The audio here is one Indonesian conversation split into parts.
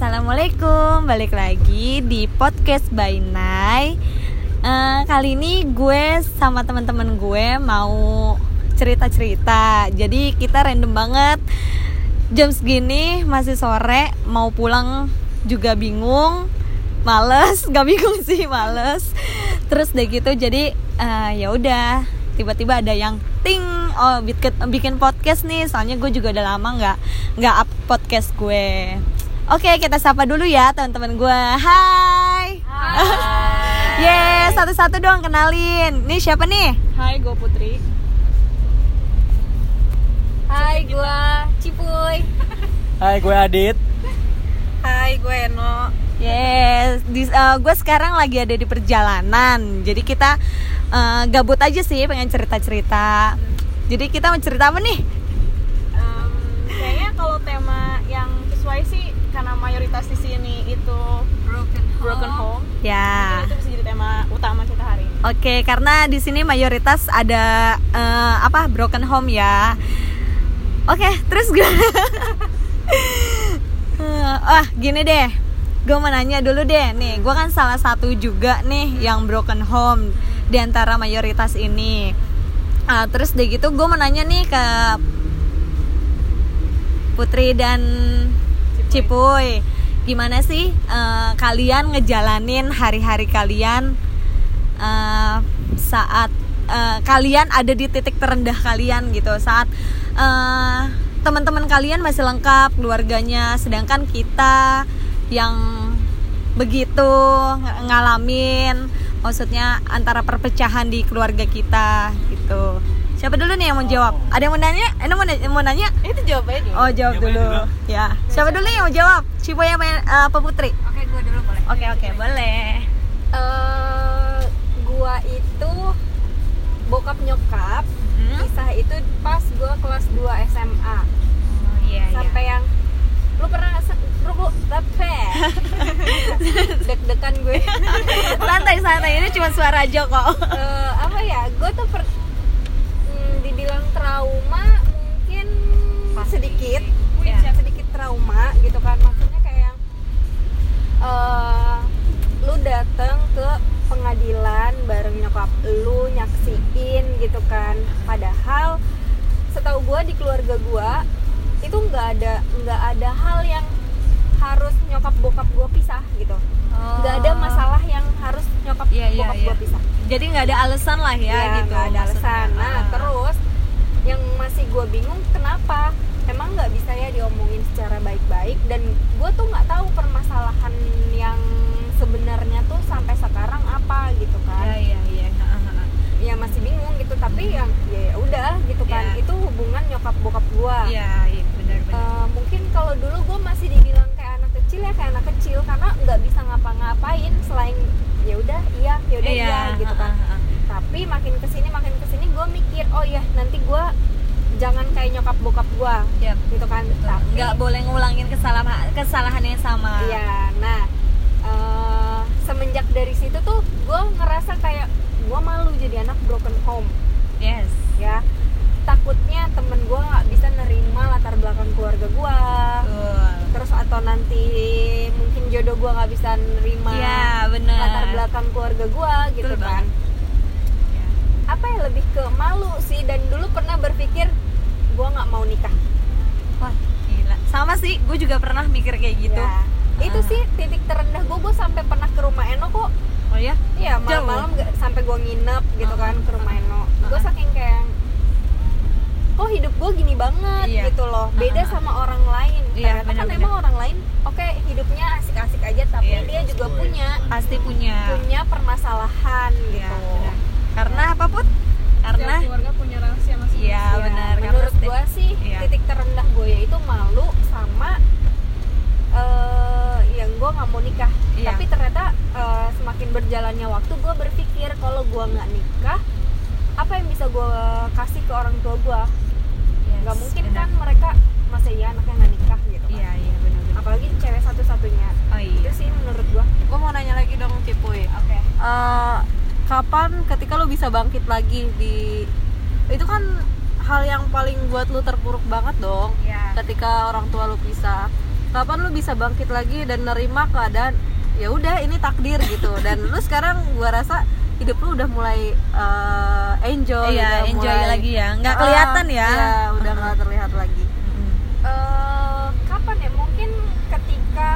Assalamualaikum, balik lagi di podcast by Nai. Eh, kali ini gue sama teman-teman gue mau cerita-cerita. Jadi kita random banget. Jam segini masih sore, mau pulang juga bingung, males, gak bingung sih males. Terus deh gitu, jadi eh, ya udah tiba-tiba ada yang ting oh bikin bikin podcast nih soalnya gue juga udah lama nggak nggak up podcast gue oke kita sapa dulu ya teman-teman gue hai Yes, satu-satu dong kenalin. Nih siapa nih? Hai, gue Putri. Hai, gua Cipuy. Hai, gue Adit. Hai, gue Eno. Yes, di, eh, gue sekarang lagi ada di perjalanan. Jadi kita eh, gabut aja sih, pengen cerita-cerita. Jadi kita mau cerita apa nih? Em, kayaknya kalau tema yang sesuai sih karena mayoritas di sini itu Broken broken home. Ya. Itu bisa jadi tema utama kita hari ini. Oke, karena di sini mayoritas ada eh, apa broken home ya. Oke, terus gue. ah, gini deh. Gue mau nanya dulu deh, nih, gue kan salah satu juga nih yang broken home di antara mayoritas ini. Ah, terus deh gitu, gue mau nanya nih ke Putri dan Cipuy, gimana sih eh, kalian ngejalanin hari-hari kalian eh, saat eh, kalian ada di titik terendah kalian gitu? Saat eh, teman-teman kalian masih lengkap keluarganya sedangkan kita yang begitu ng- ngalamin maksudnya antara perpecahan di keluarga kita gitu siapa dulu nih yang mau jawab? Ada yang mau nanya? Ada mau nanya, mau nanya? Itu jawabannya dulu. oh jawab dulu. ya. Siapa dulu yang mau jawab? Ciboy apa eh, apa Putri. Oke, gue dulu boleh. oke oke boleh. Eh, gua itu bokap nyokap. Hmm? Kisah itu pas gua kelas 2 SMA. oh iya Sampai yang lu pernah lu lu tapi deg-degan gue. Santai santai. Ini cuma suara aja kok. Eh, apa ya? Gue tuh per, trauma mungkin sedikit Ya. sedikit trauma gitu kan maksudnya kayak yang eh, lu datang ke pengadilan bareng nyokap lu nyaksiin gitu kan padahal setahu gue di keluarga gue itu nggak ada nggak ada hal yang harus nyokap bokap gue pisah gitu nggak ada masalah yang harus nyokap Oh. Iya, iya, bokap iya. gue pisah jadi nggak ada alasan lah ya, ya, gitu ada alasan nah Ah. terus masih gue bingung kenapa? Emang nggak bisa ya diomongin secara baik-baik? Dan gue tuh nggak tahu permasalahan yang sebenarnya tuh sampai sekarang apa gitu kan. Ya iya iya ha, ha. ya masih bingung gitu. Tapi yang ya ya udah gitu kan. Ya. itu hubungan nyokap bokap gue iya iya benar benar. Eh, mungkin kalau dulu gue masih dibilang kayak anak kecil ya kayak anak kecil. Karena nggak bisa ngapa-ngapain selain ya udah iya ya udah iya, gitu kan. ha, ha, ha. tapi makin ke sini makin ke sini gue mikir oh ya nanti gue jangan kayak nyokap bokap gue Yap, gitu kan. Tapi nggak boleh ngulangin kesalahan kesalahan yang sama. Iya nah eh, semenjak dari situ tuh gue ngerasa kayak gue malu jadi anak broken home. Yes. Ya takutnya temen gue nggak bisa nerima latar belakang keluarga gue betul. Terus atau nanti mungkin jodoh gue nggak bisa nerima iya benar. latar belakang keluarga gue gitu Betul kan. banget. Ya. apa ya lebih ke malu sih. Dan dulu pernah berpikir gue nggak mau nikah. Wah gila. Sama sih gue juga pernah mikir kayak gitu. Ya, itu Ah. sih titik terendah gue gue sampai pernah ke rumah Eno kok. Oh ya? Iya malam-malam sampai gue nginep gitu Ah. kan ke rumah Eno. Gue saking kayak kok hidup gue gini banget? Iya. gitu loh. Beda Ah. sama orang lain. Iya, ternyata kan emang orang lain oke hidupnya asik-asik aja tapi Iya. dia juga punya pasti punya. punya permasalahan Iya, gitu. benar. karena apa put karena Setiap keluarga punya rahasia masing-masing. iya Ya, benar menurut gue sih Iya. titik terendah gue yaitu malu sama eh yang gue nggak mau nikah Iya. tapi ternyata eh, semakin berjalannya waktu gue berpikir kalau gue nggak nikah apa yang bisa gue kasih ke orang tua gue Yes, nggak mungkin benar. kan mereka masa iya anaknya nggak nikah gitu kan iya iya benar apalagi cewek satu-satunya oh iya itu sih menurut gue Gue mau nanya lagi dong Cipuy. oke Eh, kapan ketika lu bisa bangkit lagi di itu kan hal yang paling buat lu terpuruk banget dong ya ketika orang tua lu pisah kapan lu bisa bangkit lagi dan nerima keadaan ya udah ini takdir gitu. Dan lu sekarang gua rasa hidup lu udah mulai uh, enjoy Iya, udah enjoy mulai- lagi ya. Nggak Ah, kelihatan ya. iya, udah nggak terlihat lagi. Eh, kapan ya? Mungkin ketika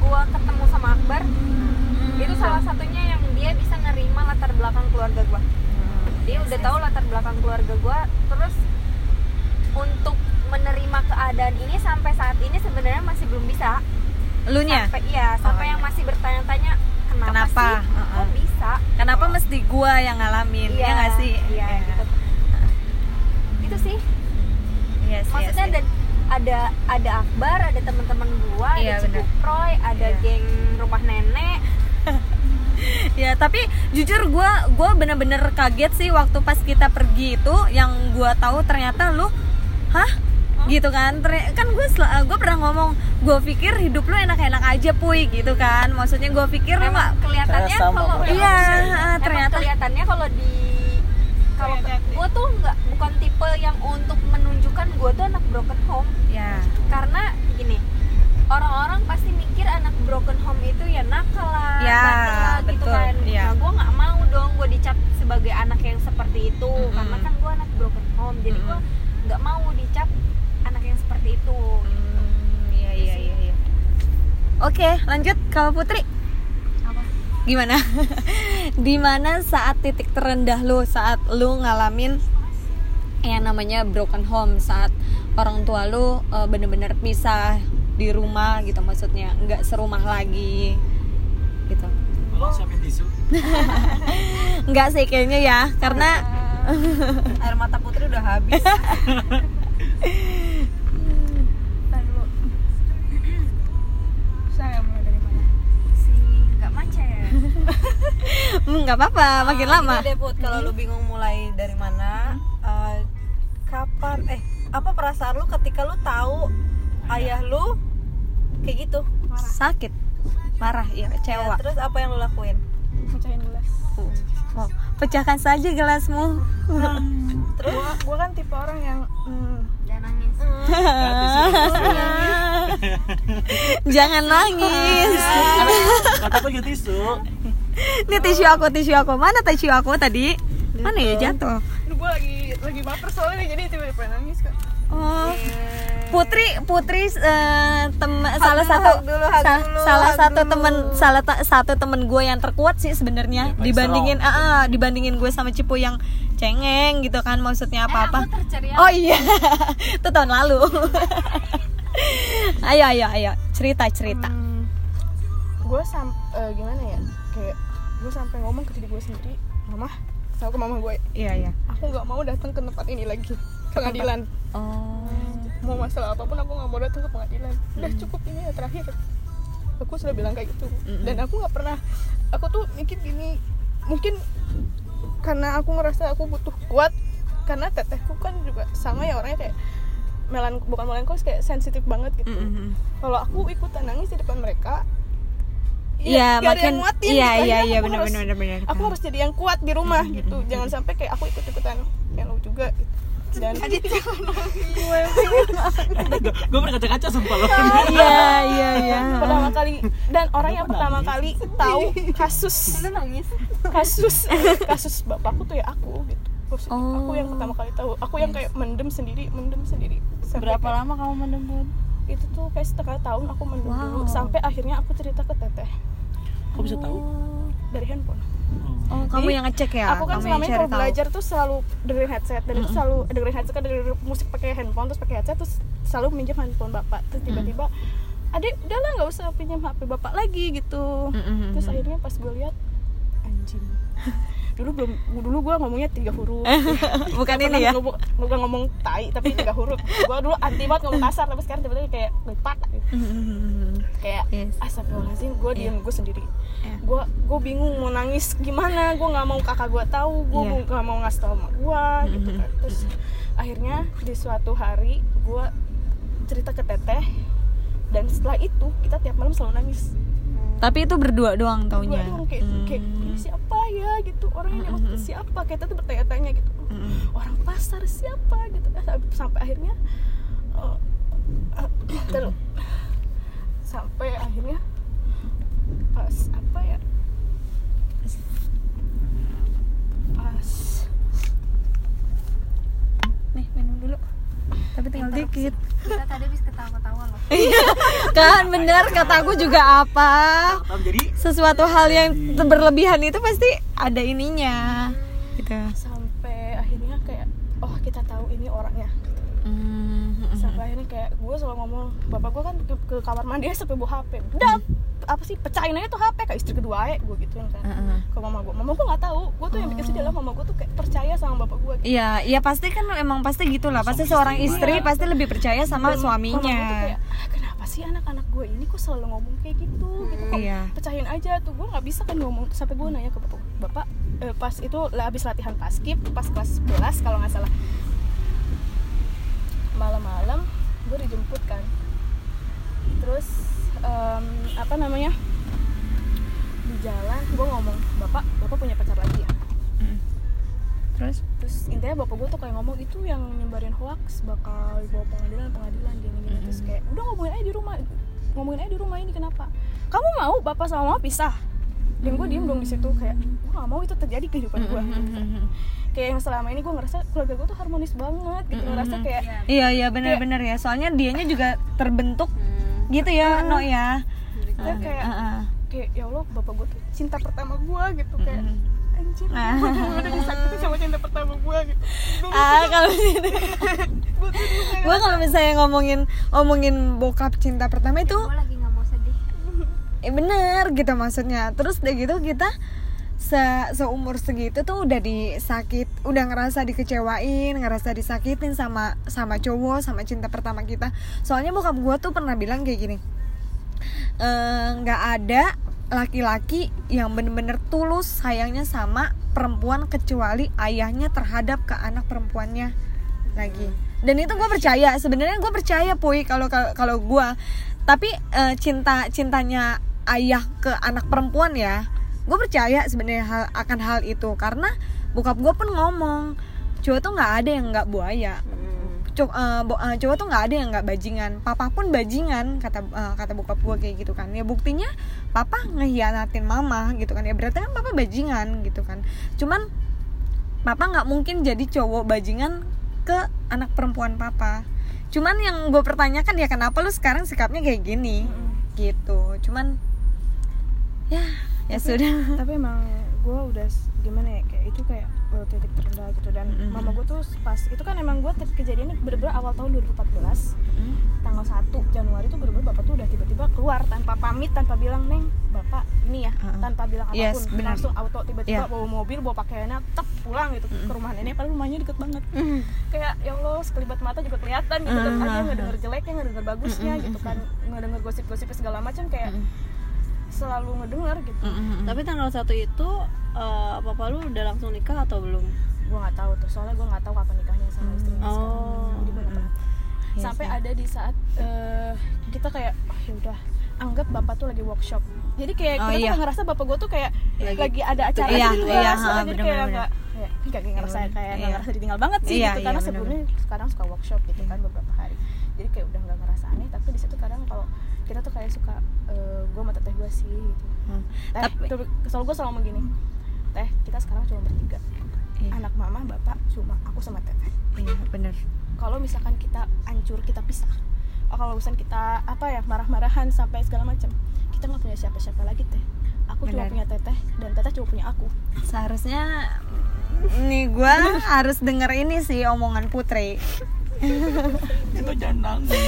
gua ketemu sama Akbar itu salah satunya yang dia bisa nerima latar belakang keluarga gua. Dia udah tahu latar belakang keluarga gua terus untuk menerima keadaan ini sampai saat ini sebenarnya masih belum bisa. Lu nya sampai iya sampai Oh, yang masih bertanya-tanya kenapa, Kenapa? sih Heeh. kok bisa? Kenapa mesti gua yang ngalamin? Iya ya nggak sih? iya gitu. Itu sih. Yes, yes, maksudnya yes. ada ada ada Akbar ada teman-teman gua Iya, ada. Cibuproy ada Iya. geng rumah nenek ya tapi jujur gue gue bener-bener kaget sih waktu pas kita pergi itu yang gue tahu ternyata lu hah? Gitu kan kan gue gue pernah ngomong gue pikir hidup lu enak-enak aja puy gitu kan. Maksudnya gue pikir lu nggak kelihatannya kalau iya Emang ternyata. kelihatannya kalau di kalau Kelihatan. gue tuh nggak bukan tipe yang untuk menunjukkan gue tuh anak broken home. Ya karena gini orang-orang pasti mikir anak broken home itu ya nakal lah, Ya, lah, gitu betul, kan. iya. Nah, gue nggak mau dong gue dicap sebagai anak yang seperti itu, Mm-mm. karena kan gue anak broken home, jadi gue Mm-mm. nggak mau dicap anak yang seperti itu. Hmm, iya iya iya iya oke lanjut kalau Putri Apa? gimana di mana saat titik terendah lu saat lu ngalamin yang namanya broken home saat orang tua lu eh, bener-bener pisah di rumah gitu maksudnya nggak serumah lagi gitu Tolong siapin tisu. nggak sih kayaknya ya karena Air mata putri udah habis. Tahan dulu. Saya mulai dari mana? si nggak macet. hmm, nggak apa-apa makin lama Gini deh Put, kalau lu bingung mulai dari mana, eh, kapan, eh apa perasaan lu ketika lu tahu ayah lu kayak gitu? sakit marah ya Ya, kecewa. terus apa yang lu lakuin? Pecahin gelas. Wow, pecahkan saja gelasmu. Terus? Gua, gua kan tipe orang yang hmm, Jangan nangis. Jangan nangis. Kata aku gitu tisu. ini tisu aku tisu aku. Mana tisu aku tadi? Mana ya jatuh? Gua lagi lagi baper soalnya jadi tiba-tiba nangis kak. Oh. Putri Putri tem- salah dulu, satu dulu, sa- dulu, salah satu dulu. temen salah ta- satu temen gue yang terkuat sih sebenarnya paling dibandingin ah ah, dibandingin gue sama Cipu yang cengeng gitu kan maksudnya apa apa Eh, oh iya. Itu tahun lalu. Ayo ayo ayo. Cerita cerita. Hmm, gue sam eh, gimana ya? Kayak gue sampai ngomong ke diri gue sendiri. Mama sama ke mama gue iya iya. Aku nggak mau datang ke tempat ini lagi pengadilan oh mau masalah apa pun aku nggak mau datang ke pengadilan udah cukup ini ya terakhir aku sudah bilang kayak gitu Mm-mm. dan aku nggak pernah aku tuh mikir gini mungkin karena aku ngerasa aku butuh kuat karena tetehku kan juga sama ya orangnya kayak melan bukan melankos kayak sensitif banget gitu Mm-mm. kalau aku ikutan nangis di depan mereka Iya, ada makin yang iya gitu. iya iya benar benar benar. aku harus jadi yang kuat di rumah gitu jangan sampai kayak aku ikut ikutan kayak lo juga gitu. Dan Gue pernah kaca-kaca sumpah lo. Iya iya iya. pertama kali dan orang yang pertama kali tahu kasus nangis. kasus kasus bapakku tuh ya aku gitu Oh. aku yang pertama kali tahu aku yang kayak mendem sendiri mendem sendiri Sampai Berapa kayak- lama kamu mendem Bun? itu tuh kayak setengah tahun aku mendem Wow. dulu sampai akhirnya aku cerita ke teteh Kok bisa tahu? dari handphone Oh. Oh, kamu Jadi, yang ngecek ya? aku kan kamu selama ini kalau belajar tuh selalu dengerin headset dan itu selalu dengerin headset kan dengerin musik pakai handphone terus pakai headset terus selalu minjem handphone bapak terus tiba-tiba adek udahlah nggak usah pinjam hp bapak lagi gitu Mm-mm. terus akhirnya pas gue lihat anjing dulu belum dulu gue ngomongnya tiga huruf. Bukan ini ya? ngomong- bukan ngomong tai tapi tiga huruf. Gue dulu anti banget ngomong kasar tapi sekarang tiba-tiba kayak lepak kayak Yes. astagfirullahaladzim gue diem gue sendiri. Gue gue bingung mau nangis gimana gue nggak mau kakak gue tahu gue Iya. nggak mau ngasih tau sama gue gitu kan. Terus akhirnya di suatu hari gue cerita ke teteh dan setelah itu kita tiap malam selalu nangis Tapi itu berdua doang taunya. doang kayak, kayak ini siapa ya? gitu. Orang ini maksudnya siapa? Kita tuh bertanya-tanya gitu. Mm-mm. orang pasar siapa? gitu. Eh, sampai, sampai akhirnya eh, eh, terus akhirnya pas apa ya pas nih minum dulu dikit kita tadi habis ketawa-ketawa loh. Kan bener kata aku juga apa? Jadi sesuatu hal yang berlebihan itu pasti ada ininya gitu. sampai akhirnya kayak oh kita tahu ini orangnya. Gitu. Hmm, sampai akhirnya kayak gue selalu ngomong bapak gue kan ke, ke kamar mandi sampai bawa HP udah apa sih pecahin aja tuh HP kayak istri kedua aja gue gituin kan Heeh. ke mama gue mama gue nggak tahu gue tuh yang bikin sedih adalah mama gue tuh kayak percaya sama bapak gue gitu. Iya, iya pasti kan emang pasti gitulah. Pasti Sama seorang istri. istri pasti lebih percaya sama Dan Mama gue tuh suaminya. kayak "Ah, kenapa sih anak-anak gue ini kok selalu ngomong kayak gitu gitu kok Iya. pecahin aja tuh gue nggak bisa kan ngomong sampai gue nanya ke bapak bapak eh, pas itu lah habis latihan paskib pas kelas 11 kalau nggak salah malam-malam gue dijemput kan terus em, apa namanya? Di jalan gue ngomong bapak bapak punya pacar lagi ya? Terus? Terus intinya bapak gue tuh kayak ngomong itu yang nyebarin hoax bakal dibawa pengadilan pengadilan gini gini terus kayak udah ngomongin aja di rumah ngomongin aja di rumah ini kenapa? Kamu mau bapak sama mama pisah. Dan gue diem dong di situ kayak gue gak mau itu terjadi di kehidupan gue kayak yang selama ini gue ngerasa keluarga gue tuh harmonis banget gitu ngerasa kayak Iya iya benar-benar ya. Soalnya dianya juga terbentuk gitu ya, no ya. kita kayak Heeh. kayak ya allah bapak gue tuh cinta pertama gue gitu kayak anjir gue bener-bener disakiti sama cinta pertama gue gitu Ah kalau gitu. gue kalau misalnya ngomongin ngomongin bokap cinta pertama itu gue lagi nggak mau sedih eh bener gitu maksudnya. Terus udah gitu kita se seumur segitu tuh udah disakit, udah ngerasa dikecewain, ngerasa disakitin sama sama cowok, sama cinta pertama kita. Soalnya bokap gue tuh pernah bilang kayak gini, "Eh, nggak ada laki-laki yang bener-bener tulus sayangnya sama perempuan kecuali ayahnya terhadap ke anak perempuannya. Lagi. Dan itu gue percaya sebenarnya gue percaya puy kalau kalau- gue tapi eh, cinta cintanya ayah ke anak perempuan ya gue percaya sebenarnya hal akan hal itu karena bokap gue pun ngomong cowok tuh nggak ada yang nggak buaya. Cok- eh, bo- eh, cowok tuh nggak ada yang nggak bajingan. Papa pun bajingan kata eh, kata bokap gue kayak gitu kan. Ya buktinya papa ngehianatin mama gitu kan. Ya berarti kan papa bajingan gitu kan. Cuman papa nggak mungkin jadi cowok bajingan ke anak perempuan papa. Cuman yang gue pertanyakan ya kenapa lu sekarang sikapnya kayak gini? Gitu. Cuman ya ya sudah. tapi emang gue udah gimana ya kayak itu kayak uh, titik terendah gitu. Dan Mm-mm. mama gue tuh pas itu kan emang gue kejadiannya bener-bener awal tahun 2014 tanggal 1 Januari tuh bener-bener bapak tuh udah tiba-tiba keluar tanpa pamit tanpa bilang neng bapak ini ya Uh-uh. tanpa bilang apa pun. Yes, langsung auto tiba-tiba Iya. bawa mobil bawa pakaiannya tep pulang gitu ke rumah nenek padahal rumahnya deket banget. Kayak ya Allah sekelibat mata juga kelihatan gitu dan Uh-huh. aja ngedenger jeleknya ngedenger bagusnya gitu kan. Ngedenger gosip-gosip segala macam kayak selalu ngedenger gitu. Tapi tanggal satu itu eh, papa lu udah langsung nikah atau belum? gue nggak tahu tuh soalnya gue nggak tahu kapan nikahnya sama istrinya Oh. sekarang jadi gue nggak tahu. Iya sampai sih. ada di saat eh, kita kayak oh ya udah anggap bapak tuh lagi workshop. Jadi kayak Oh, kita iya. tuh nggak ngerasa bapak gue tuh kayak lagi, Lagi ada acara Iya, gitu iya, ya ha, jadi bener, kayak nggak kayak nggak ngerasa kayak nggak Iya. ngerasa ditinggal banget sih Iya, gitu. iya, karena sebelumnya sekarang suka workshop gitu kan beberapa hari. Jadi kayak udah nggak ngerasa aneh tapi di situ kadang kalau kita tuh kayak suka gue sama teteh gue sih gitu. Hmm. teh Tapi- selalu gue selalu ngomong gini teh kita sekarang cuma bertiga. Iya. anak mama bapak cuma aku sama teteh. Iya bener. Kalau misalkan kita hancur kita pisah. Oh, kalau misalkan kita apa ya marah-marahan sampai segala macam kita nggak punya siapa-siapa lagi teh. Aku cuma Benar. punya teteh dan teteh cuma punya aku. Seharusnya nih gue harus denger ini sih omongan putri Itu jangan nangis.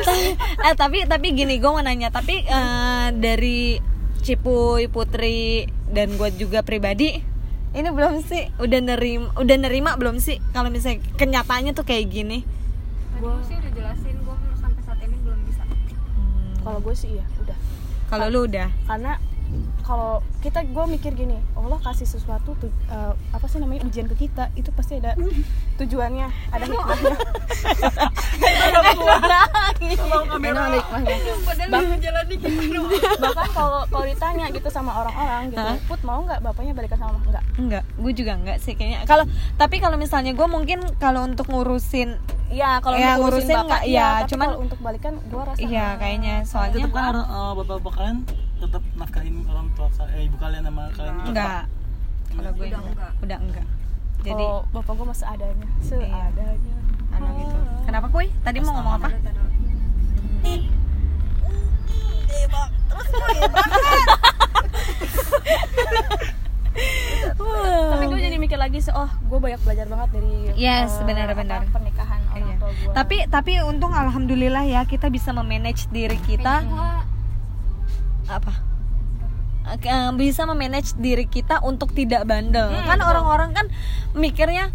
eh tapi tapi gini gue mau nanya. Tapi eh, dari Cipuy Putri dan gue juga pribadi ini belum sih. udah nerima udah nerima belum sih? Kalau misalnya kenyataannya tuh kayak gini. Tadi gue sih udah jelasin gue sampai saat ini belum bisa. Kalau gue sih iya udah. Kalau lu udah? karena kalau kita gue mikir gini Allah kasih sesuatu tuh eh, apa sih namanya ujian ke kita itu pasti ada tujuannya ada hikmahnya. Gitu bahkan kalau kalau ditanya gitu sama orang-orang gitu Hah? put mau nggak bapaknya balikan sama mama enggak enggak gue juga enggak sih kayaknya. Kalau tapi kalau misalnya gue mungkin kalau untuk ngurusin Iya, kalau Ya, ngurusin nggak, iya, ya, tapi cuman- untuk balikan gue rasa iya kayaknya soalnya tetap kan orang eh, bapak-bapak kalian tetap nafkahin orang tua eh, ibu kalian sama kalian juga, enggak. Kalau gue Udah enggak. enggak. udah enggak. Jadi kalau bapak gue masih adanya. Seadanya. Anu gitu. Kenapa kuy tadi mau ngomong apa? Tapi gue jadi mikir lagi sih oh gue banyak belajar banget dari Yes, eh, benar-benar. pernikahan orang Iya. tua gue. Tapi tapi untung alhamdulillah ya kita bisa memanage diri kita apa? Eh, bisa memanage diri kita untuk tidak bandel. Kan orang-orang kan mikirnya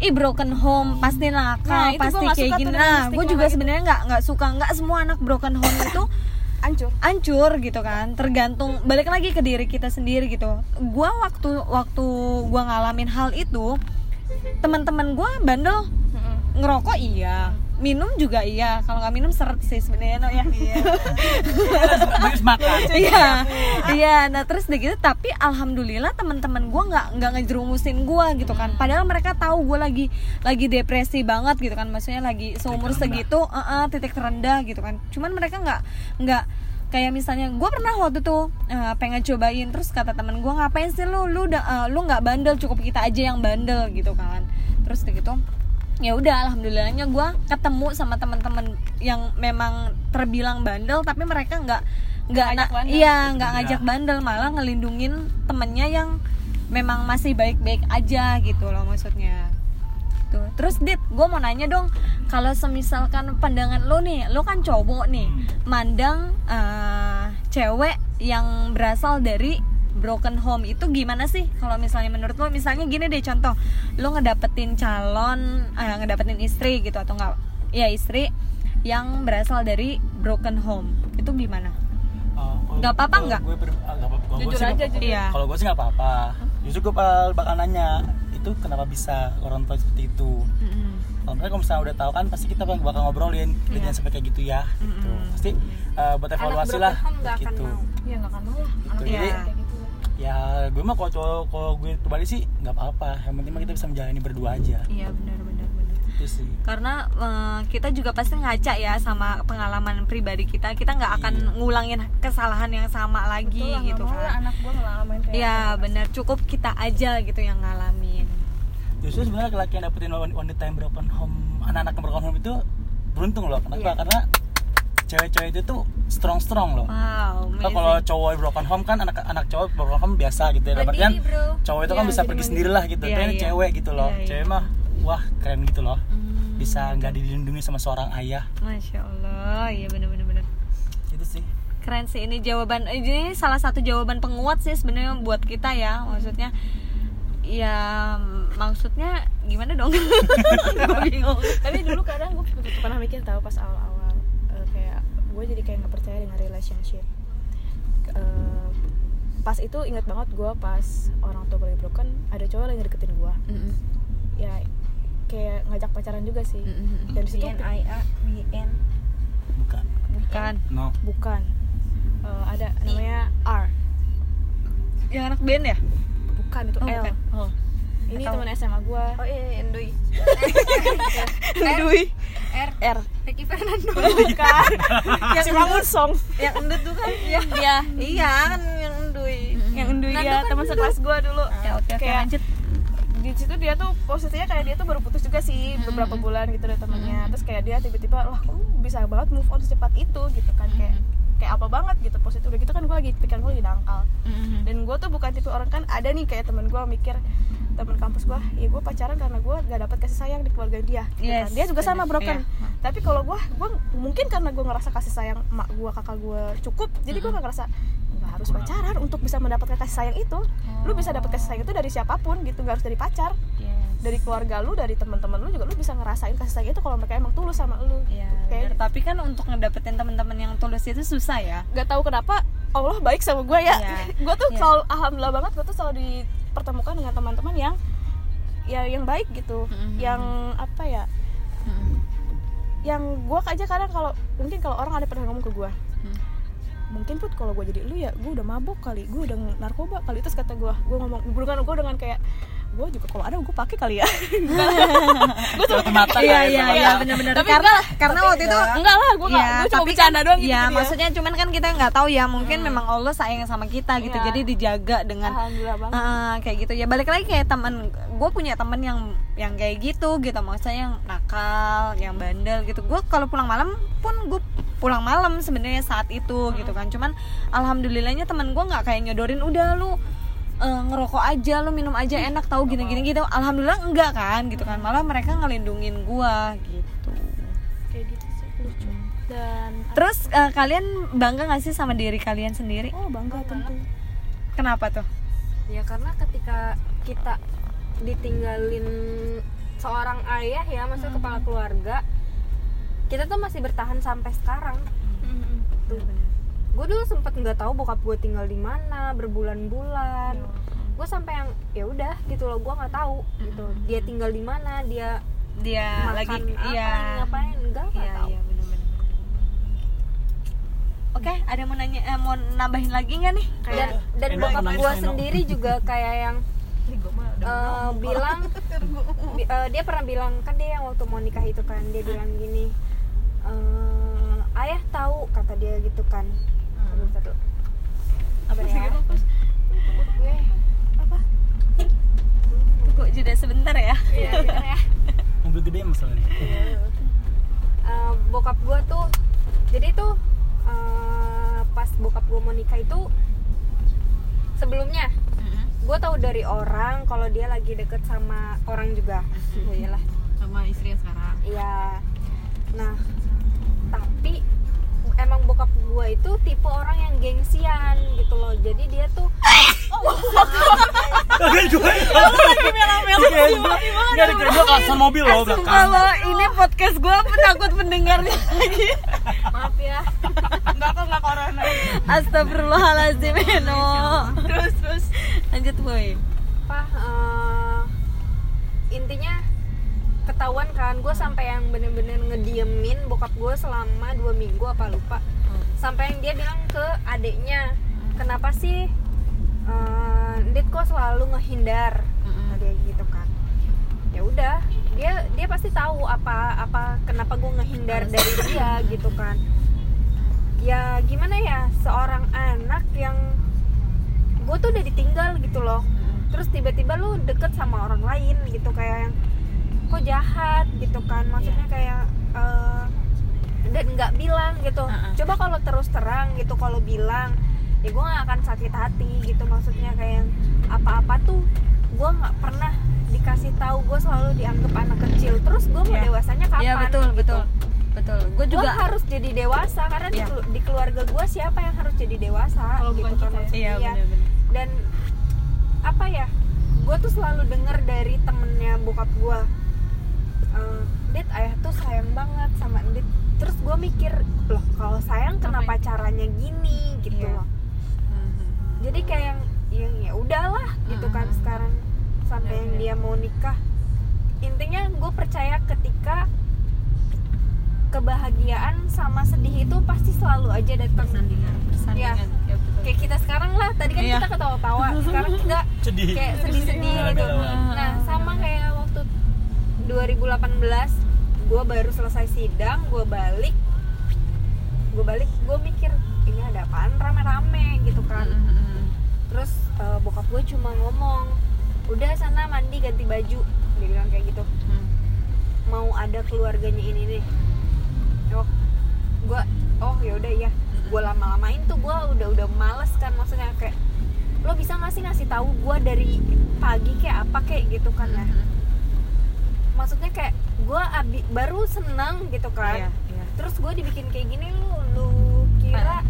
ih broken home pasti nakal Nah, pasti kayak gini. nah gue juga sebenarnya nggak nggak suka. Nggak semua anak broken home itu hancur. hancur gitu kan. Tergantung balik lagi ke diri kita sendiri gitu. Gua waktu waktu gua ngalamin hal itu teman-teman gua bandel. Ngerokok iya minum juga iya. Kalau nggak minum seret sih sebenarnya no ya. Habis makan. Iya iya. Nah terus udah gitu tapi alhamdulillah teman-teman gua nggak nggak ngejerumusin gua gitu kan. Padahal mereka tahu gua lagi lagi depresi banget gitu kan. Maksudnya lagi seumur segitu eh, eh, titik terendah gitu kan. Cuman mereka nggak nggak kayak misalnya gua pernah waktu tuh eh, pengen cobain terus kata temen gua ngapain sih lu? Lu udah lu nggak bandel cukup kita aja yang bandel gitu kan. Terus gitu ya udah alhamdulillahnya gue ketemu sama teman-teman yang memang terbilang bandel tapi mereka nggak nggak ngajak na- bandel. iya nggak Iya. ngajak bandel malah ngelindungin temennya yang memang masih baik-baik aja gitu loh maksudnya tuh terus dit gue mau nanya dong kalau semisalkan pandangan lo nih lo kan cowok nih mandang eh, cewek yang berasal dari broken home itu gimana sih kalau misalnya menurut lo misalnya gini deh contoh lo ngedapetin calon eh, ngedapetin istri gitu atau enggak ya istri yang berasal dari broken home itu gimana Oh, kalau- Nggak apa-apa nggak? Jujur aja, jujur. Iya. kalau gue sih nggak apa-apa justru gue bakal, bakal nanya itu kenapa bisa orang tua seperti itu kalau mereka kalau misalnya udah tahu kan pasti kita bakal bakal ngobrolin kita Iya. jangan sampai kayak gitu ya gitu pasti eh, buat evaluasi broken lah home nggak akan gitu mau. ya akan mau lah Gitu. Iya. gitu ya gue mah kalau cowok kalau gue pribadi sih nggak apa-apa. Yang penting mah kita bisa menjalani berdua aja. Iya benar benar benar. Itu sih. Karena eh, kita juga pasti ngaca ya sama pengalaman pribadi kita. Kita nggak akan Iya. ngulangin kesalahan yang sama lagi Betul lah, gitu kan. anak gue ngalamin kayak Iya gitu. benar. Cukup kita aja gitu yang ngalamin. Justru sebenarnya laki-laki yang dapetin wan- wanita yang broken home anak-anak yang broken home itu beruntung loh. Kenapa? Iya. karena cewek-cewek itu tuh strong strong loh. Wow Kan kalau cowok broken home kan anak anak cowok broken home biasa gitu ya dapat kan cowok itu kan Iya, bisa pergi sendiri lah gitu. Tapi ini iya. cewek gitu loh. Iya, iya. cewek mah wah keren gitu loh. Hmm, bisa nggak dilindungi sama seorang ayah. Masya allah. Iya benar benar itu sih. Keren sih. Ini jawaban ini salah satu jawaban penguat sih sebenarnya buat kita ya. Maksudnya ya maksudnya gimana dong? Gua bingung. Tapi dulu kadang gue pernah mikir tahu pas awal-awal gue jadi kayak nggak percaya dengan relationship. Eh, pas itu inget banget gue pas orang tua gue broken ada cowok lagi deketin gue. Mm-mm. ya kayak ngajak pacaran juga sih. Mm-mm. dan situ BNIA BN bukan bukan. No. Bukan. Eh, ada namanya R. Yang anak band ya? Bukan itu oh, L. bukan. oh. Ini Atau- teman SMA gue oh iya iya, Endui Dui. R. R. Ricky Fernando. Bukan. Yang bangun song. Yang endut tuh kan? Ya dia iya kan yang endui yang Undui Nah, dia itu kan teman sekelas gue dulu. Ya oke oke lanjut. di situ dia tuh posisinya kayak dia tuh baru putus juga sih beberapa bulan gitu dari temennya. Terus kayak dia tiba-tiba lah kamu bisa banget move on secepat itu? gitu kan. Kayak kayak apa banget gitu positif udah gitu kan gue lagi pikiran gue lagi dangkal. Dan gue tuh bukan tipe orang kan ada nih kayak temen gue mikir temen kampus gue ya gue pacaran karena gue gak dapet kasih sayang di keluarga dia gitu Yes, kan. dia juga sama broken Iya. tapi kalau gue gue mungkin karena gue ngerasa kasih sayang emak gue kakak gue cukup jadi gue gak ngerasa nggak harus pacaran untuk bisa mendapatkan kasih sayang itu lu bisa dapet kasih sayang itu dari siapa pun gitu gak harus dari pacar dari keluarga lu dari teman-teman lu juga lu bisa ngerasain kasih sayang itu kalau mereka emang tulus sama lu Iya, Kayak- bener. tapi kan untuk ngedapetin teman-teman yang tulus itu susah ya. nggak tahu kenapa Allah baik sama gue ya Iya. gue tuh Iya. selalu alhamdulillah banget gue tuh selalu dipertemukan dengan teman-teman yang ya yang baik gitu Mhm. yang apa ya yang gue aja kadang kalau mungkin kalau orang ada pernah ngomong ke gue Hmm. mungkin put kalau gue jadi lu ya gue udah mabok kali gue udah narkoba kali terus kata gue gue ngomong bukan gue dengan kayak gue juga kalau ada gue pakai kali ya. Gue cuma Tutup mata Iya ya, iya iya benar-benar Tapi karena karena waktu itu enggak. lah gue Iya, gue cuma bercanda kan, doang gitu Iya, ke dia. maksudnya cuman kan kita nggak tahu ya, mungkin memang Allah sayang sama kita gitu. Iya. Jadi dijaga dengan Ah, kayak gitu. Ya balik lagi kayak teman gue punya teman yang yang kayak gitu gitu maksudnya yang nakal yang bandel gitu. Gue kalau pulang malam pun gue pulang malam sebenarnya saat itu gitu kan. Cuman alhamdulillahnya teman gue nggak kayak nyodorin udah lu eh, ngerokok aja lu minum aja enak tahu gini-gini gitu. Alhamdulillah enggak kan gitu kan. Malah mereka ngelindungin gue gitu. Kayak gitu sih lucu. Dan terus eh, kalian bangga gak sih sama diri kalian sendiri? Oh bangga tentu. kenapa tuh? Ya karena ketika kita ditinggalin seorang ayah ya maksudnya kepala keluarga kita tuh masih bertahan sampai sekarang. Tuh gue dulu sempet nggak tahu bokap gue tinggal di mana berbulan-bulan. Gue sampai yang ya udah gitu loh gue nggak tahu gitu. Dia tinggal di mana dia dia makan lagi apa iya. lagi ngapain enggak nggak Iya, tahu. Iya, bener-bener. Oke, ada yang mau nanya, eh, mau nambahin lagi nggak nih? dan dan Enak, bokap gue enak. sendiri juga kayak yang eh, bilang bi- eh, dia pernah bilang kan dia yang waktu mau nikah itu kan dia bilang gini eh, ayah tahu kata dia gitu kan Bentar dulu. apa ya gue Tunggu jeda sebentar ya. Iya, ya. mobil gede masalahnya. Eh, bokap gue tuh jadi tuh eh, pas bokap gue mau nikah itu sebelumnya gue tahu dari orang kalau dia lagi deket sama orang juga. Ya iyalah. Sama istri yang sekarang. iya. Nah tapi bokap gue itu tipe orang yang gengsian gitu loh. Jadi dia tuh Kagak gue lagi melo-melo Gak ada kira gue klakson mobil loh belakang. Kalau ini podcast gue takut pendengarnya lagi. maaf ya. Enggak kok enggak corona. Astagfirullahaladzim, Eno. terus terus. Lanjut, boy. apa eh, intinya ketahuan kan gue sampai yang bener-bener ngediemin bokap gue selama dua minggu apa lupa sampai yang dia bilang ke adiknya kenapa sih eh, Dit kok selalu ngehindar? Kata dia gitu kan. Ya udah dia dia pasti tahu apa apa kenapa gue ngehindar dari dia gitu kan. Ya gimana ya seorang anak yang gue tuh udah ditinggal gitu loh. Terus tiba-tiba lu deket sama orang lain gitu kayak yang kok jahat gitu kan. Maksudnya kayak eh, dan nggak bilang gitu Uh-uh. coba kalau terus terang gitu kalau bilang ya gue nggak akan sakit hati gitu maksudnya kayak apa-apa tuh gue nggak pernah dikasih tahu gue selalu dianggap anak kecil terus gue mau Iya. dewasanya kapan Iya, betul, gitu. betul. Betul. Gue juga harus jadi dewasa karena di, Iya. di keluarga gue siapa yang harus jadi dewasa Kalau gitu bukan kan kita ya. Iya, benar-benar. dan apa ya gue tuh selalu denger dari temennya bokap gue eh Dit ayah tuh sayang banget sama Dit terus gue mikir loh kalau sayang kenapa caranya gini gitu Iya. loh jadi kayak yang yang ya udahlah gitu kan Mhm. sekarang sampai yang dia mau nikah intinya gue percaya ketika kebahagiaan sama sedih itu pasti selalu aja datang Persandingan. Persandingan. Ya, betul. kayak kita sekarang lah tadi kan Iya. kita ketawa-tawa sekarang kita Sedih kayak sedih-sedih gitu Galau-galau. nah sama kayak waktu 2018 gue baru selesai sidang gue balik gue balik gue mikir ini ada apaan rame-rame gitu kan. Mm-mm. terus eh, bokap gue cuma ngomong udah sana mandi ganti baju dia bilang kayak gitu. Mm. mau ada keluarganya ini nih. Oh gue oh ya udah ya gue lama-lamain tuh gue udah udah males kan maksudnya kayak lo bisa nggak sih ngasih tahu gue dari pagi kayak apa kayak gitu kan ya maksudnya kayak gue abi baru seneng gitu kan. Iya, iya. terus gue dibikin kayak gini lu lu kira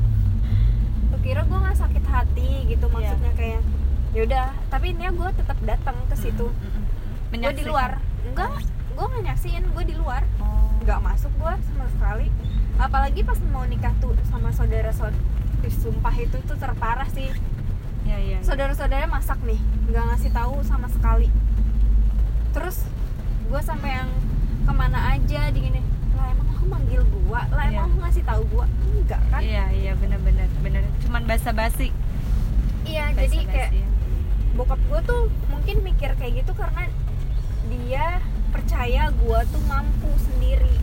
lu kira gue nggak sakit hati gitu Iya. maksudnya kayak yaudah tapi ini gue tetap datang ke situ. gue di luar. Enggak gue nggak nyaksiin gue di luar. Oh. nggak masuk gue sama sekali. Apalagi pas mau nikah tuh sama saudara saudara sumpah itu tuh terparah sih. Ya ya saudara-saudaranya masak nih nggak ngasih tahu sama sekali. Terus gue sampai yang ke mana aja di gini lah emang aku manggil gua? Lah Iya. emang aku ngasih tahu gua? Enggak kan? Iya iya benar-benar benar cuman basa-basi. Iya jadi Basa-basi, kayak ya. bokap gue tuh mungkin mikir kayak gitu karena dia percaya gua tuh mampu sendiri.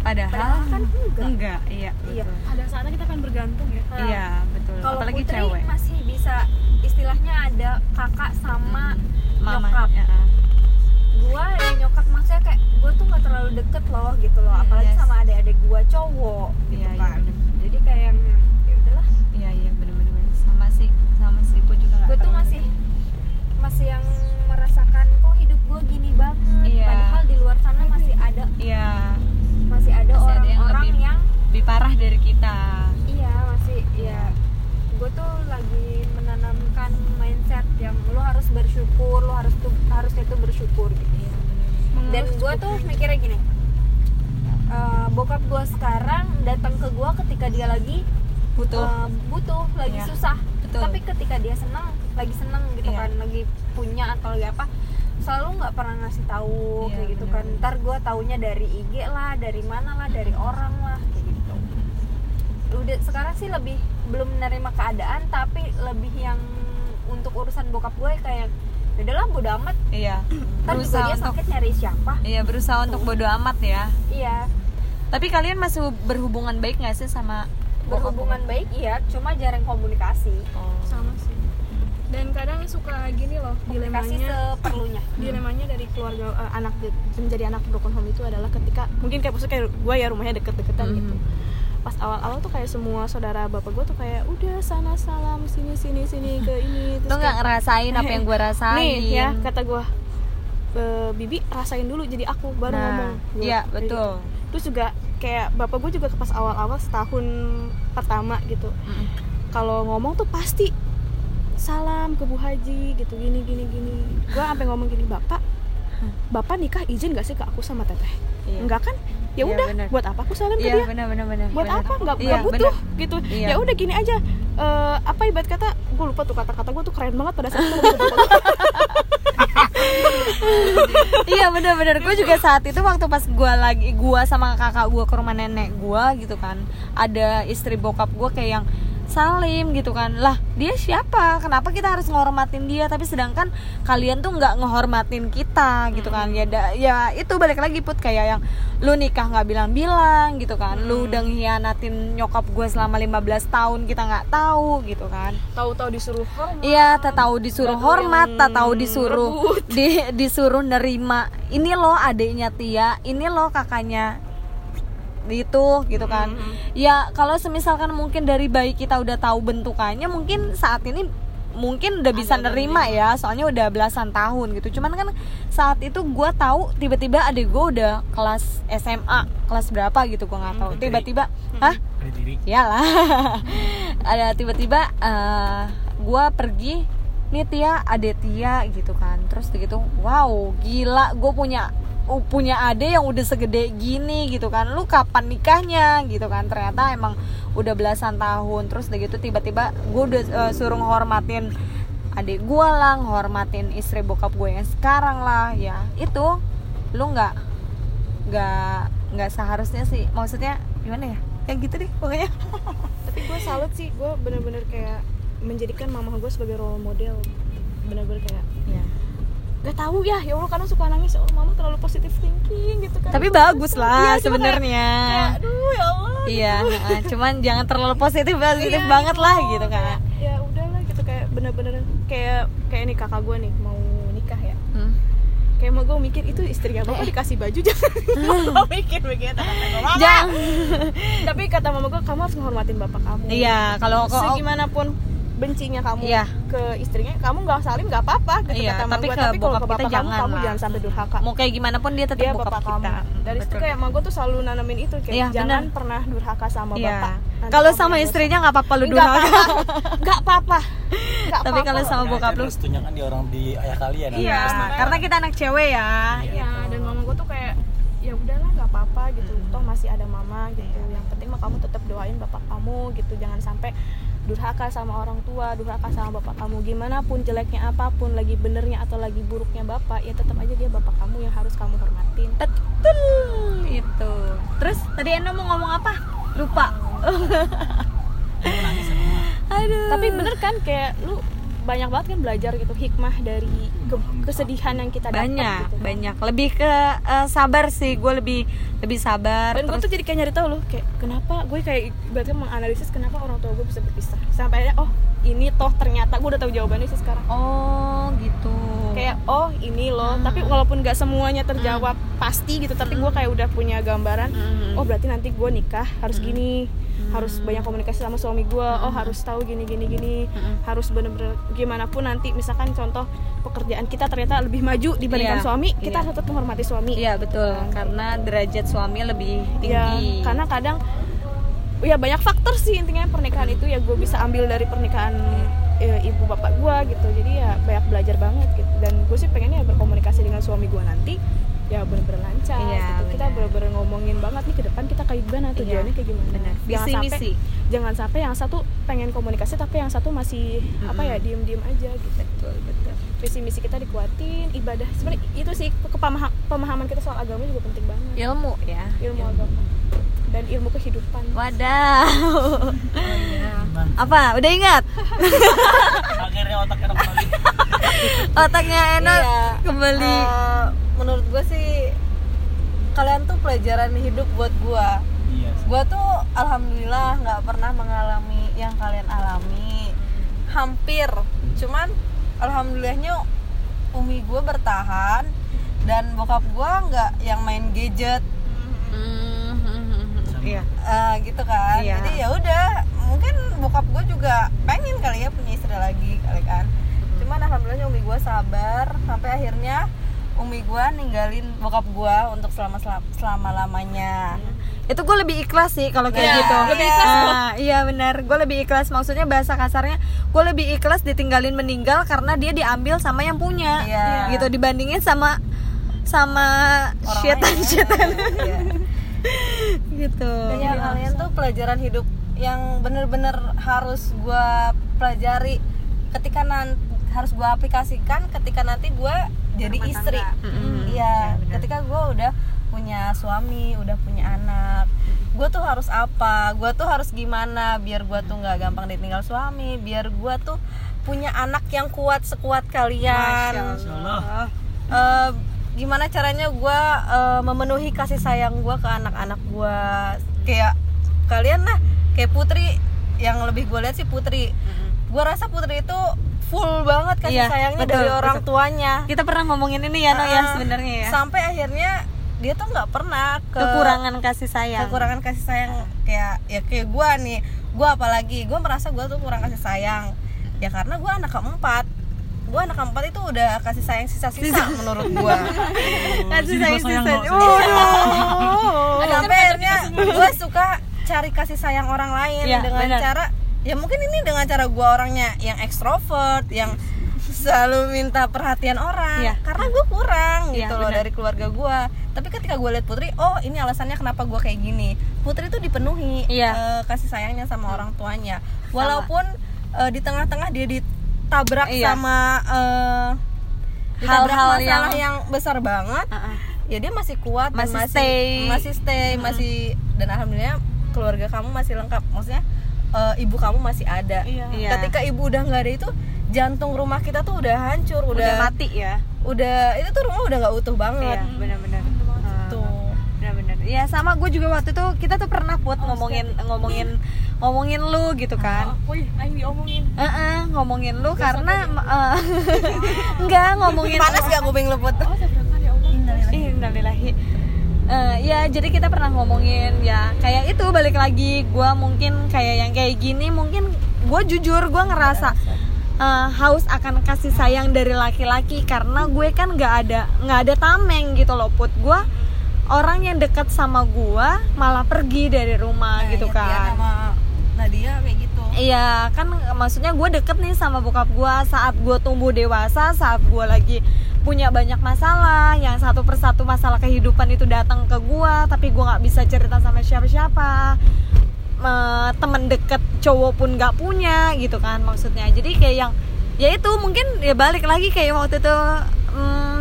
Padahal, padahal kan enggak. enggak iya Iya. betul. ada saatnya kita akan bergantung ya. Nah, iya betul. Kalau apalagi Putri cewek. masih bisa istilahnya ada kakak sama mama nyokap. ya, gua dan nyokap maksudnya kayak gua tuh nggak terlalu deket loh gitu loh Hmm, apalagi yes. sama adik-adik gua cowok gitu Iya, iya, kan. bener. jadi kayak yang ya udahlah. Iya iya benar-benar sama sih sama sih gue juga gue tuh masih masih yang merasakan kok hidup gua gini banget. Iya. padahal di luar sana masih ada. Iya. Masih ada orang-orang lebih- yang lebih parah dari kita. iya gue tuh lagi menanamkan mindset yang lo harus bersyukur lo harus tuh harusnya tuh bersyukur gitu. Benar dan gue tuh mikirnya gini eh, bokap gue sekarang datang ke gue ketika dia lagi butuh. eh, butuh lagi Iya, susah. betul. tapi ketika dia senang lagi senang gitu Iya. kan lagi punya atau lagi apa selalu nggak pernah ngasih tahu Iya, kayak gitu bener. kan. Ntar gue taunya dari IG lah dari mana lah dari orang lah kayak gitu. Udah sekarang sih lebih belum menerima keadaan tapi lebih yang untuk urusan bokap gue kayak "Ya udahlah bodo amat. Iya ntar juga berusaha dia untuk sakit nyari siapa. Iya berusaha untuk bodo amat ya. Iya. Tapi kalian masih berhubungan baik nggak sih sama bokap? berhubungan baik iya cuma jarang komunikasi. Oh. sama sih. Dan kadang suka gini loh komunikasi dilemanya. seperlunya. Dilemanya dari keluarga eh, anak menjadi anak broken home itu adalah ketika mungkin kayak maksudnya kayak gue ya rumahnya deket-deketan Mhm. gitu pas awal-awal tuh kayak semua saudara bapak gue tuh kayak udah sana salam sini sini sini ke ini. Lo nggak ngerasain apa yang gue rasain. nih ya kata gue "Eh, bibi rasain dulu jadi aku baru Nah, ngomong. Gua iya, kayak betul. gitu. terus juga kayak bapak gue juga pas awal-awal setahun pertama gitu kalau ngomong tuh pasti salam ke Bu Haji gitu gini gini gini. Gue sampai ngomong gini bapak bapak nikah izin gak sih ke aku sama teteh? Iya. enggak kan ya Iya, udah bener. buat apa aku salam ke iya dia benar benar benar buat apa nggak nggak butuh bener. gitu Iya. ya udah gini aja Eh, apa ibarat kata gue lupa tuh kata-kata gue tuh keren banget pada saat itu iya benar-benar gue juga saat itu waktu pas gue lagi gue sama kakak gue ke rumah nenek gue gitu kan ada istri bokap gue kayak yang salim gitu kan. Lah dia siapa? Kenapa kita harus ngehormatin dia? Tapi sedangkan kalian tuh nggak ngehormatin kita gitu kan. Ya da- ya itu balik lagi put kayak yang lu nikah nggak bilang-bilang gitu kan. Lu udah ngianatin nyokap gue selama 15 tahun kita nggak tahu gitu kan. Tahu-tahu disuruh hormat. Iya, tak tahu disuruh hormat, tak tahu disuruh rebut. di, disuruh nerima. Ini loh adiknya Tia, ini loh kakaknya itu gitu kan. Mhm. Ya kalau semisalkan mungkin dari bayi kita udah tahu bentukannya, mungkin saat ini mungkin udah bisa nerima ya, soalnya udah belasan tahun gitu. Cuman kan saat itu gue tahu tiba-tiba adik gue udah kelas SMA, kelas berapa gitu gue nggak tahu. Mhm. Tiba-tiba, hah? Dari diri Iyalah. ada tiba-tiba eh gua pergi nih Tia ade Tia gitu kan terus begitu wow gila gue punya punya ade yang udah segede gini gitu kan. Lu kapan nikahnya gitu kan? Ternyata emang udah belasan tahun. Terus udah gitu tiba-tiba gue udah eh, suruh nghormatin adik gue lah nghormatin istri bokap gue yang sekarang lah ya. Itu lu nggak nggak nggak seharusnya sih. Maksudnya gimana ya? Kayak gitu deh pokoknya. Tapi gue salut sih. Gue bener-bener kayak menjadikan mama gue sebagai role model. Bener-bener kayak ya. Gak tahu ya ya allah kadang suka nangis oh mama terlalu positive thinking gitu kan. Tapi bagus Iya, lah kayak- sebenarnya. aduh ya allah iya heeh, cuman jangan terlalu positif positif Iya, banget gitu. lah gitu kan ya udahlah gitu kayak bener-bener kayak kayak nih kakak gue nih mau nikah ya. Hmm. kayak mau gue mikir itu istrinya bapak dikasih baju? Jangan gue mikir begitu jangan. Tapi kata mama gue kamu harus menghormatin bapak kamu. Iya kalau kok segimanapun bencinya kamu Iya. ke istrinya kamu nggak salim nggak apa-apa gitu Iya, kata mama tapi gue ke tapi kalau bokap ke kita bapak kamu jangan kamu lah. jangan sampai durhaka. Mau kayak gimana pun dia tetap dia bokap, bapak kita. kamu. Dari situ Betul. kayak emak gue tuh selalu nanamin itu kayak Iya, jangan bener. pernah durhaka sama Iya. bapak. Nanti kalau sama istrinya nggak apa-apa lu durhaka. nggak apa-apa. Tapi kalau sama bokap lu restunya kan di orang di ayah kalian. Iya makanya- karena kita anak cewek ya. Iya, dan mama gue tuh kayak ya udahlah nggak apa-apa gitu. Toh masih ada mama gitu. Yang penting mah kamu tetap doain bapak kamu gitu. Jangan sampai durhaka sama orang tua durhaka sama bapak kamu. Gimana pun jeleknya apa pun lagi benernya atau lagi buruknya bapak ya tetap aja dia bapak kamu yang harus kamu hormatin. Betul itu. Terus tadi Eno mau ngomong apa? Lupa. Aduh. Tapi bener kan kayak lu banyak banget kan belajar gitu hikmah dari ke- kesedihan yang kita dapat banyak gitu kan. banyak. Lebih ke eh, sabar sih gue lebih lebih sabar. Dan gue tuh jadi kayak nyari tahu loh kayak kenapa gue kayak berarti menganalisis kenapa orang tua gue bisa berpisah. Sampai akhirnya oh ini toh ternyata gue udah tahu jawabannya sih sekarang. Oh gitu kayak oh ini loh. Tapi walaupun gak semuanya terjawab pasti gitu tapi gue kayak udah punya gambaran Hmm. oh berarti nanti gue nikah harus gini harus banyak komunikasi sama suami gue oh harus tahu gini gini gini. Harus bener-bener gimana pun nanti misalkan contoh pekerjaan kita ternyata lebih maju dibandingkan Iya, suami kita iya. harus tetap menghormati suami. Iya betul. Karena derajat suami lebih ya tinggi. karena kadang ya banyak faktor sih intinya pernikahan itu ya gue bisa ambil dari pernikahan eh, ibu bapak gue gitu. Jadi ya banyak belajar banget gitu. Dan gue sih pengennya berkomunikasi dengan suami gue nanti ya bener-bener lancar Iya, gitu. kita bener. bener-bener ngomongin banget nih ke depan kita kayak gimana tujuannya kayak gimana. benar jangan visi sampai misi. jangan sampai yang satu pengen komunikasi tapi yang satu masih apa ya diem-diem aja gitu. Betul betul. Visi misi kita dikuatin ibadah. Sebenarnya itu sih pemahaman kita soal agama juga penting banget. Ilmu ya. Ilmu. agama dan ilmu kehidupan Wadaw. Gimana? Apa? Udah ingat? Akhirnya otaknya kembali. Otaknya Eno Iya. kembali. Eh, menurut gue sih kalian tuh pelajaran hidup buat gue Iya. gue tuh alhamdulillah nggak pernah mengalami yang kalian alami hampir cuman alhamdulillahnya umi gue bertahan dan bokap gue nggak yang main gadget Hmm, Iya. eh, gitu kan Iya. jadi ya udah mungkin bokap gue juga pengen kali ya punya istri lagi kali kan cuman alhamdulillahnya umi gue sabar sampai akhirnya umi gue ninggalin bokap gue untuk selama selama lamanya Itu gue lebih ikhlas sih kalau kayak Iya, gitu. lebih ikhlas Ah, iya benar. Gue lebih ikhlas. Maksudnya bahasa kasarnya, gue lebih ikhlas ditinggalin meninggal karena dia diambil sama yang punya. Iya. Gitu dibandingin sama sama setan lain. setan Iya. gitu. ya kalian tuh pelajaran hidup yang bener-bener harus gue pelajari ketika nanti harus gue aplikasikan ketika nanti gue jadi Berumah istri tangga. Mm-mm. iya benar. ketika gue udah punya suami udah punya anak gue tuh harus apa gue tuh harus gimana biar gue tuh nggak gampang ditinggal suami biar gue tuh punya anak yang kuat sekuat kalian Masya Allah. Eh, gimana caranya gue memenuhi kasih sayang gue ke anak-anak gue kayak kalian lah kayak Putri. Yang lebih gue lihat sih Putri. Gue rasa Putri itu full banget kasih Iya, sayangnya betul, dari orang betul. tuanya. Kita pernah ngomongin ini ya, No ya Ah, sebenarnya ya. sampai akhirnya dia tuh nggak pernah ke Kekurangan kasih sayang. kekurangan kasih sayang kayak ya kayak gue nih. Gue apalagi gue merasa gue tuh kurang kasih sayang. Ya karena gue anak keempat gue anak keempat itu udah kasih sayang sisa-sisa menurut gue Kasih Sini sayang sisa. Waduh. sampai akhirnya gue suka cari kasih sayang orang lain Iya, dengan benar. cara ya mungkin ini dengan cara gue orangnya yang ekstrovert yang selalu minta perhatian orang Iya. karena gue kurang Iya, gitu loh benar. dari keluarga gue tapi ketika gue lihat Putri oh ini alasannya kenapa gue kayak gini Putri itu dipenuhi Iya. eh, kasih sayangnya sama orang tuanya walaupun eh, di tengah-tengah dia ditabrak Iya. sama eh, Hal-hal masalah yang- yang besar banget Ah, ah. ya dia masih kuat dan Masih masih stay. masih stay masih dan alhamdulillah keluarga kamu masih lengkap maksudnya eh, ibu kamu masih ada Iya. Iya. ketika ibu udah nggak ada itu jantung rumah kita tuh udah hancur Udah udah mati ya. udah itu tuh rumah udah nggak utuh banget Iya, benar-benar. Ya sama gue juga waktu itu kita tuh pernah put ngomongin ngomongin ngomongin lu gitu kan. wih aing diomongin. Heeh, ngomongin lu karena eh, enggak ngomongin panas gak kuping lu put? Oh tabrakan ya innalillahi. Jadi kita pernah ngomongin ya kayak itu balik lagi. Gue mungkin kayak yang kayak gini mungkin gue jujur gue ngerasa eh, haus akan kasih sayang dari laki-laki karena gue kan nggak ada nggak ada tameng gitu loh put. Gue orang yang dekat sama gue malah pergi dari rumah Nah, gitu ya, dia kan. sama Nadia kayak gitu. Iya kan maksudnya gue deket nih sama bokap gue saat gue tumbuh dewasa saat gue lagi punya banyak masalah yang satu persatu masalah kehidupan itu datang ke gue tapi gue nggak bisa cerita sama siapa-siapa. Me- temen deket cowok pun nggak punya gitu kan maksudnya. Jadi kayak yang ya itu mungkin ya balik lagi kayak waktu itu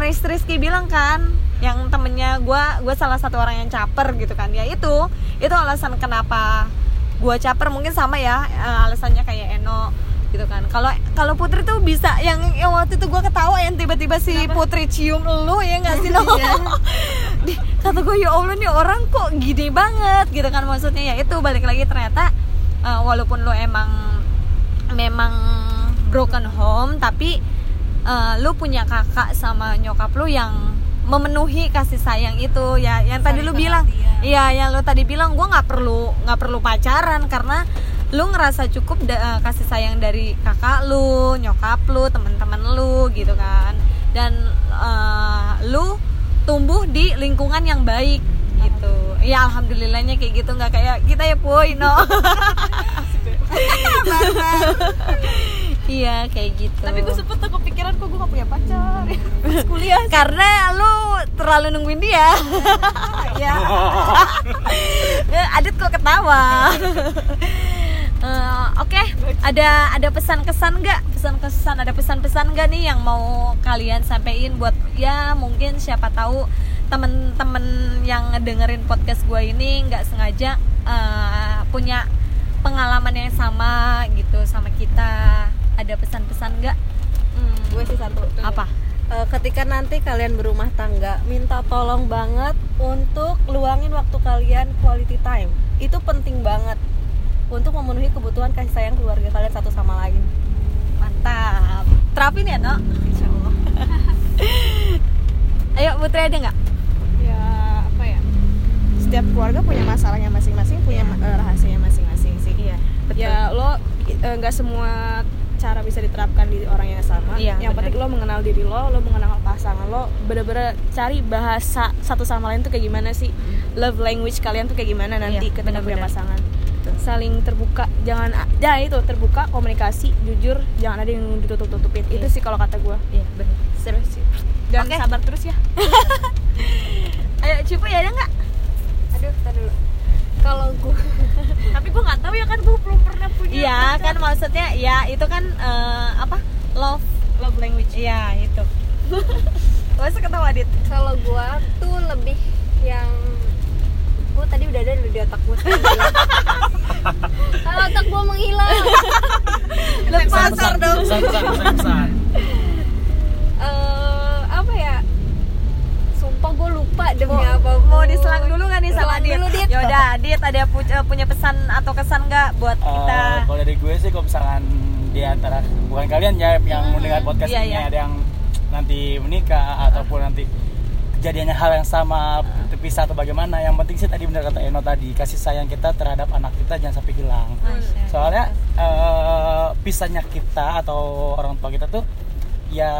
Ris- Rizky bilang kan yang temennya gue gue salah satu orang yang caper gitu kan. Ya itu itu alasan kenapa gue caper. Mungkin sama ya eh, alasannya kayak Eno gitu kan. Kalau kalau Putri tuh bisa yang, yang waktu itu gue ketawa yang tiba-tiba si Putri cium lu ya nggak sih no Di- kata gue ya Allah nih orang kok gini banget gitu kan. Maksudnya ya itu balik lagi ternyata eh, walaupun lu emang memang broken home tapi eh, lu punya kakak sama nyokap lu yang memenuhi kasih sayang itu. Ya yang tadi lu bilang. iya yang lu tadi bilang gue nggak perlu nggak perlu pacaran karena lu ngerasa cukup da- eh, kasih sayang dari kakak lu nyokap lu teman-teman lu gitu kan. Dan eh, lu tumbuh di lingkungan yang baik gitu. Ya alhamdulillahnya kayak gitu nggak kayak kita ya boy no iya kayak gitu. Tapi gue sempet tuh kepikiran kok gue gak punya pacar? Pas kuliah karena lu terlalu nungguin dia. Ya Adit kok ketawa? Eh, oke ada ada pesan kesan nggak? Pesan kesan ada pesan pesan nggak nih yang mau kalian sampaikan buat ya mungkin siapa tahu temen-temen yang dengerin podcast gue ini nggak sengaja eh, punya pengalaman yang sama gitu sama kita ada pesan-pesan nggak? Hmm, gue sih satu. Apa? Eh, ketika nanti kalian berumah tangga minta tolong banget untuk luangin waktu kalian quality time. Itu penting banget untuk memenuhi kebutuhan kasih sayang keluarga kalian satu sama lain. Mantap. Terapin ya no ayo Putri ada nggak? Ya apa ya? Setiap keluarga punya masalahnya masing-masing punya eh, rahasianya masing-masing sih. Iya ya lo eh, nggak semua cara bisa diterapkan di orang yang sama. Iya, yang penting lo mengenal diri lo lo mengenal pasangan lo bener-bener cari bahasa satu sama lain tuh kayak gimana sih? Love language kalian tuh kayak gimana nanti Iya, ketika punya pasangan saling terbuka jangan ya itu terbuka komunikasi jujur jangan ada yang ditutup-tutupin. Itu Iya. sih kalau kata gue iya benar. Serius sih. Dan Oke. sabar terus ya. Ayo Cipu ya ada nggak? Aduh tar dulu kalau gue tapi gue nggak tahu ya kan gue belum pernah punya iya kan maksudnya ya itu kan eh, apa? Love. Love language. Iya itu. Masa ketawa Adit. Kalau gue tuh lebih yang gue tadi udah ada di otak gue kalau otak gue menghilang. Lepas pesan pesan pesan pesan pesan eh apa ya sumpah gue lupa demi mau, apa mau diselang dulu nggak nih sama Adit? dulu, Dit. Yaudah Adit ada pu- eh, punya pesan atau kesan nggak buat kita? Eh, kalau dari gue sih kalau misalkan di antara bukan kalian ya yang mendengar podcast iya, ini iya. ada yang nanti menikah ataupun nanti kejadiannya hal yang sama terpisah atau bagaimana yang penting sih tadi benar kata Eno tadi kasih sayang kita terhadap anak kita jangan sampai hilang Masya. soalnya eh, pisahnya kita atau orang tua kita tuh ya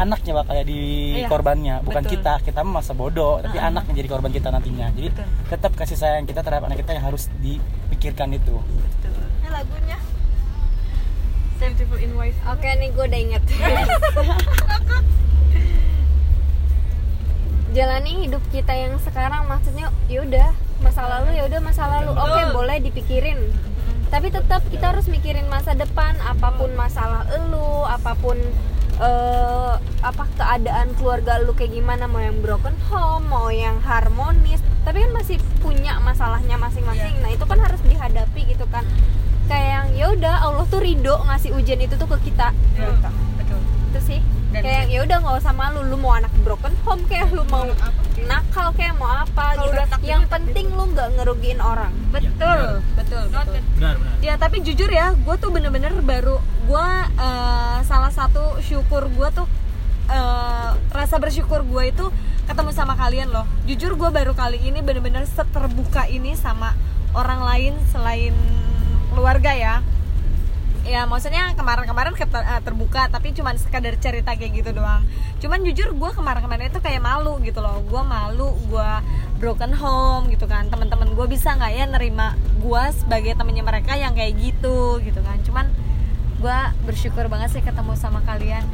anaknya bakal jadi Iya, korbannya. Bukan betul. kita kita mah masa bodoh tapi anak yang jadi korban kita nantinya. Jadi Betul. tetap kasih sayang kita terhadap anak kita yang harus dipikirkan itu. Ini lagunya? Beautiful in oke nih gue udah inget jalani hidup kita yang sekarang maksudnya yaudah masa lalu ya udah masa lalu. Oke boleh dipikirin. Tapi tetap kita harus mikirin masa depan apa pun masalah elu apa pun eh, apa keadaan keluarga lu kayak gimana? Mau yang broken home mau yang harmonis. Tapi kan masih punya masalahnya masing-masing. Nah itu kan harus dihadapi gitu kan. Kayak yang yaudah Allah tuh ridho ngasih ujian itu tuh ke kita. Iya, betul. itu sih Dan- kayak yang yaudah nggak usah malu. Lu mau anak broken home kayak lu mau nakal kayak mau apa Kalau gitu. udah takdirnya yang penting lu nggak ngerugiin orang. Betul, betul, betul. benar benar. Ya tapi jujur ya, gue tuh bener-bener baru gue eh, salah satu syukur gue tuh eh, rasa bersyukur gue itu ketemu sama kalian loh. Jujur gue baru kali ini bener-bener seterbuka ini sama orang lain selain keluarga ya. Ya maksudnya kemarin-kemarin eh, terbuka tapi cuman sekadar cerita kayak gitu doang. Cuman jujur gue kemarin-kemarin itu kayak malu gitu loh. Gue malu, gue broken home gitu kan teman-teman gue bisa nggak ya nerima gue sebagai temennya mereka yang kayak gitu gitu kan cuman gue bersyukur banget sih ketemu sama kalian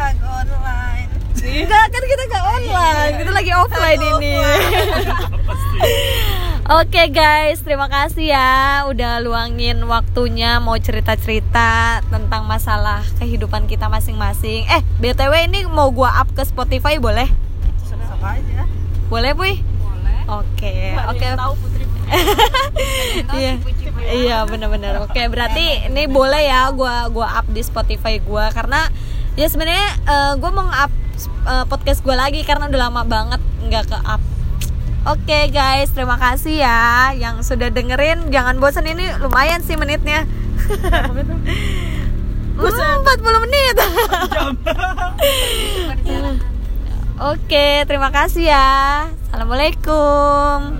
Hag online Enggak kan kita nggak online, kita lagi offline ini. Oke guys, terima kasih ya udah luangin waktunya mau cerita-cerita tentang masalah kehidupan kita masing-masing. Eh, BTW ini mau gua up ke Spotify boleh? Aja Boleh, Puy? boleh Oke, oke. Tahu Putri Iya. Iya, benar-benar. Oke, berarti ini boleh ya gua gua up di Spotify gua karena ya sebenarnya eh, gua mau up eh, podcast gua lagi karena udah lama banget nggak ke up. Oke guys, terima kasih ya yang sudah dengerin. Jangan bosan ini lumayan sih menitnya. Hmm, 40 menit. Oke, terima kasih ya. Assalamualaikum.